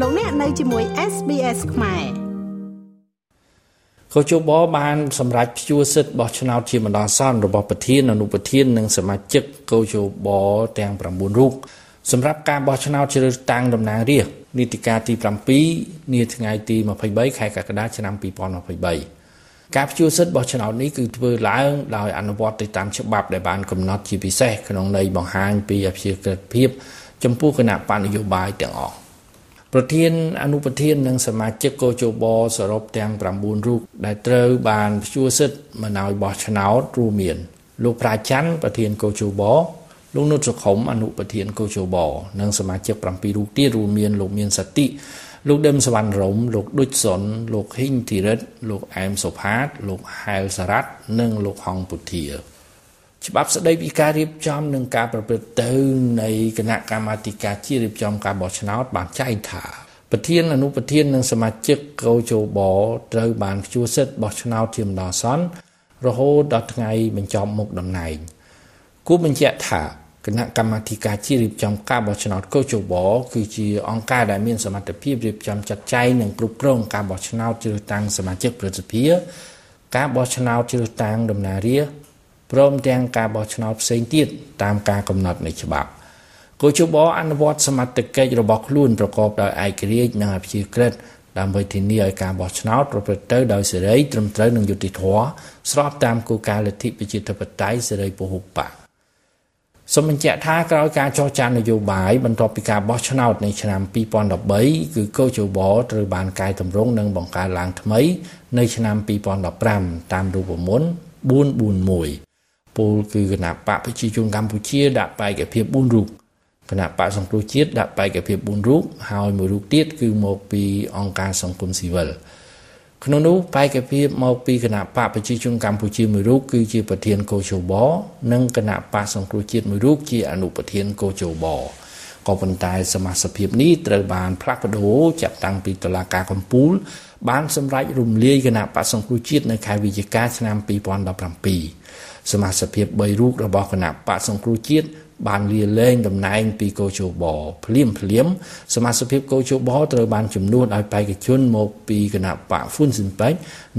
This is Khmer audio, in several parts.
លោកអ្នកនៅជាមួយ SBS ខ្មែរកោជបបានសម្រេចព្យួរសិទ្ធិបោះឆ្នោតជាបណ្ដោះអាសន្នរបស់ប្រធានអនុប្រធាននិងសមាជិកកោជបទាំង9រូបសម្រាប់ការបោះឆ្នោតជ្រើសតាំងតំណាងរាស្ត្រនីតិកាលទី7នាថ្ងៃទី23ខែកក្កដាឆ្នាំ2023ការព្យួរសិទ្ធិបោះឆ្នោតនេះគឺធ្វើឡើងដោយអនុវត្តទៅតាមច្បាប់ដែលបានកំណត់ជាពិសេសក្នុងន័យបង្ហាញពីអព្យាក្រឹតភាពចំពោះគណៈបញ្ញយោបាយទាំងអស់ ប្រធានអនុប្រធាននិងសមាជិកកោជបសរុបទាំង9រូបដែលត្រូវបានព្យួរសិទ្ធិមិនឲ្យបោះឆ្នោតរួមមានលោកប្រាច័ន្ទប្រធានកោជបលោកនុតសុខុមអនុប្រធានកោជបនិងសមាជិក7រូបទៀតរួមមានលោកមានសតិលោកដឹមសវណ្ណរមលោកដូចសុនលោកហ៊ីងធីរិតលោកអែមសុផាត លោកហែលសារ៉ាត់និងលោកហងពុធា ច្បាប់ស្តីពីការរៀបចំនិងការប្រព្រឹត្តទៅនៃគណៈកម្មាធិការជាតិរៀបចំការបោះឆ្នោតបានចែងថាប្រធានអនុប្រធាននិងសមាជិកកោជបត្រូវបានព្យួរសិទ្ធិបោះឆ្នោតជាម្ដងសន្នរហូតដល់ថ្ងៃបញ្ចប់មុខតំណែងគូបញ្ជាក់ថាគណៈកម្មាធិការជាតិរៀបចំការបោះឆ្នោតកោជបគឺជាអង្គការដែលមានសមត្ថភាពរៀបចំចាត់ចែងនិងគ្រប់គ្រងការបោះឆ្នោតជ្រើសតាំងសមាជិកប្រសិទ្ធិការបោះឆ្នោតជ្រើសតាំងដំណើររា ព្រមទាំងការបោះឆ្នោតផ្សេងទៀតតាមការកំណត់នៃច្បាប់កោជបអនុវត្តសមត្ថកិច្ចរបស់ខ្លួនប្រកបដោយឯករាជ្យនិងអព្យាក្រឹតដើម្បីធានាឲ្យការបោះឆ្នោតប្រព្រឹត្តទៅដោយសេរីត្រឹមត្រូវនិងយុត្តិធម៌ស្របតាមគោលការណ៍លទ្ធិប្រជាធិបតេយ្យសេរីពហុបកសូមបញ្ជាក់ថាក្រោយការចរចានយោបាយបន្ទាប់ពីការបោះឆ្នោតនៃឆ្នាំ2013គឺកោជបត្រូវបានកែតម្រង់និងបង្កើតឡើងថ្មី នៅឆ្នាំ2015តាមរូបមន្ត441 ពលគឺគណៈបកប្រជាជនកម្ពុជាដាក់បេក្ខភាព4រូបគណៈបកសង្គ្រោះជាតិដាក់បេក្ខភាព4រូបហើយមួយរូបទៀតគឺមកពីអង្គការសង្គមស៊ីវិលក្នុងនោះបេក្ខភាពមកពីគណៈបកប្រជាជនកម្ពុជាមួយរូបគឺជាប្រធានកោជបនិងគណៈបកសង្គ្រោះជាតិមួយរូបជាអនុប្រធានកោជបក៏ប៉ុន្តែសមាជិកនេះត្រូវបានផ្លាស់ប្ដូរចាប់តាំងពីតុលាការកំពូល បានសម្រេចរំលាយគណៈបកសង្គ្រោះជាតិនៅខែវិច្ឆិកាឆ្នាំ2017 សមាជិក3រូបរបស់គណៈបកសង្គ្រោះជាតិបានលាលែងតំណែងពីកោជបភ្លាមភ្លាមសមាជិកកោជបត្រូវបានជំនួសឲ្យបេក្ខជនមកពីគណៈបកហ្វុនស៊ិនប៉េច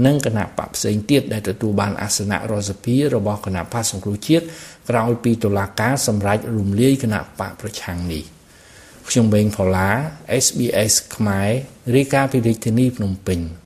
និងគណៈបកផ្សេងទៀតដែលទទួលបានអាសនៈរដ្ឋសភារបស់គណៈបកសង្គ្រោះជាតិក្រោយពីតុលាការសម្រេចរំលាយគណៈបកប្រឆាំងនេះខ្ញុំបេងផល្លា SBS ខ្មែររាយការណ៍ពីរាជធានីភ្នំពេញ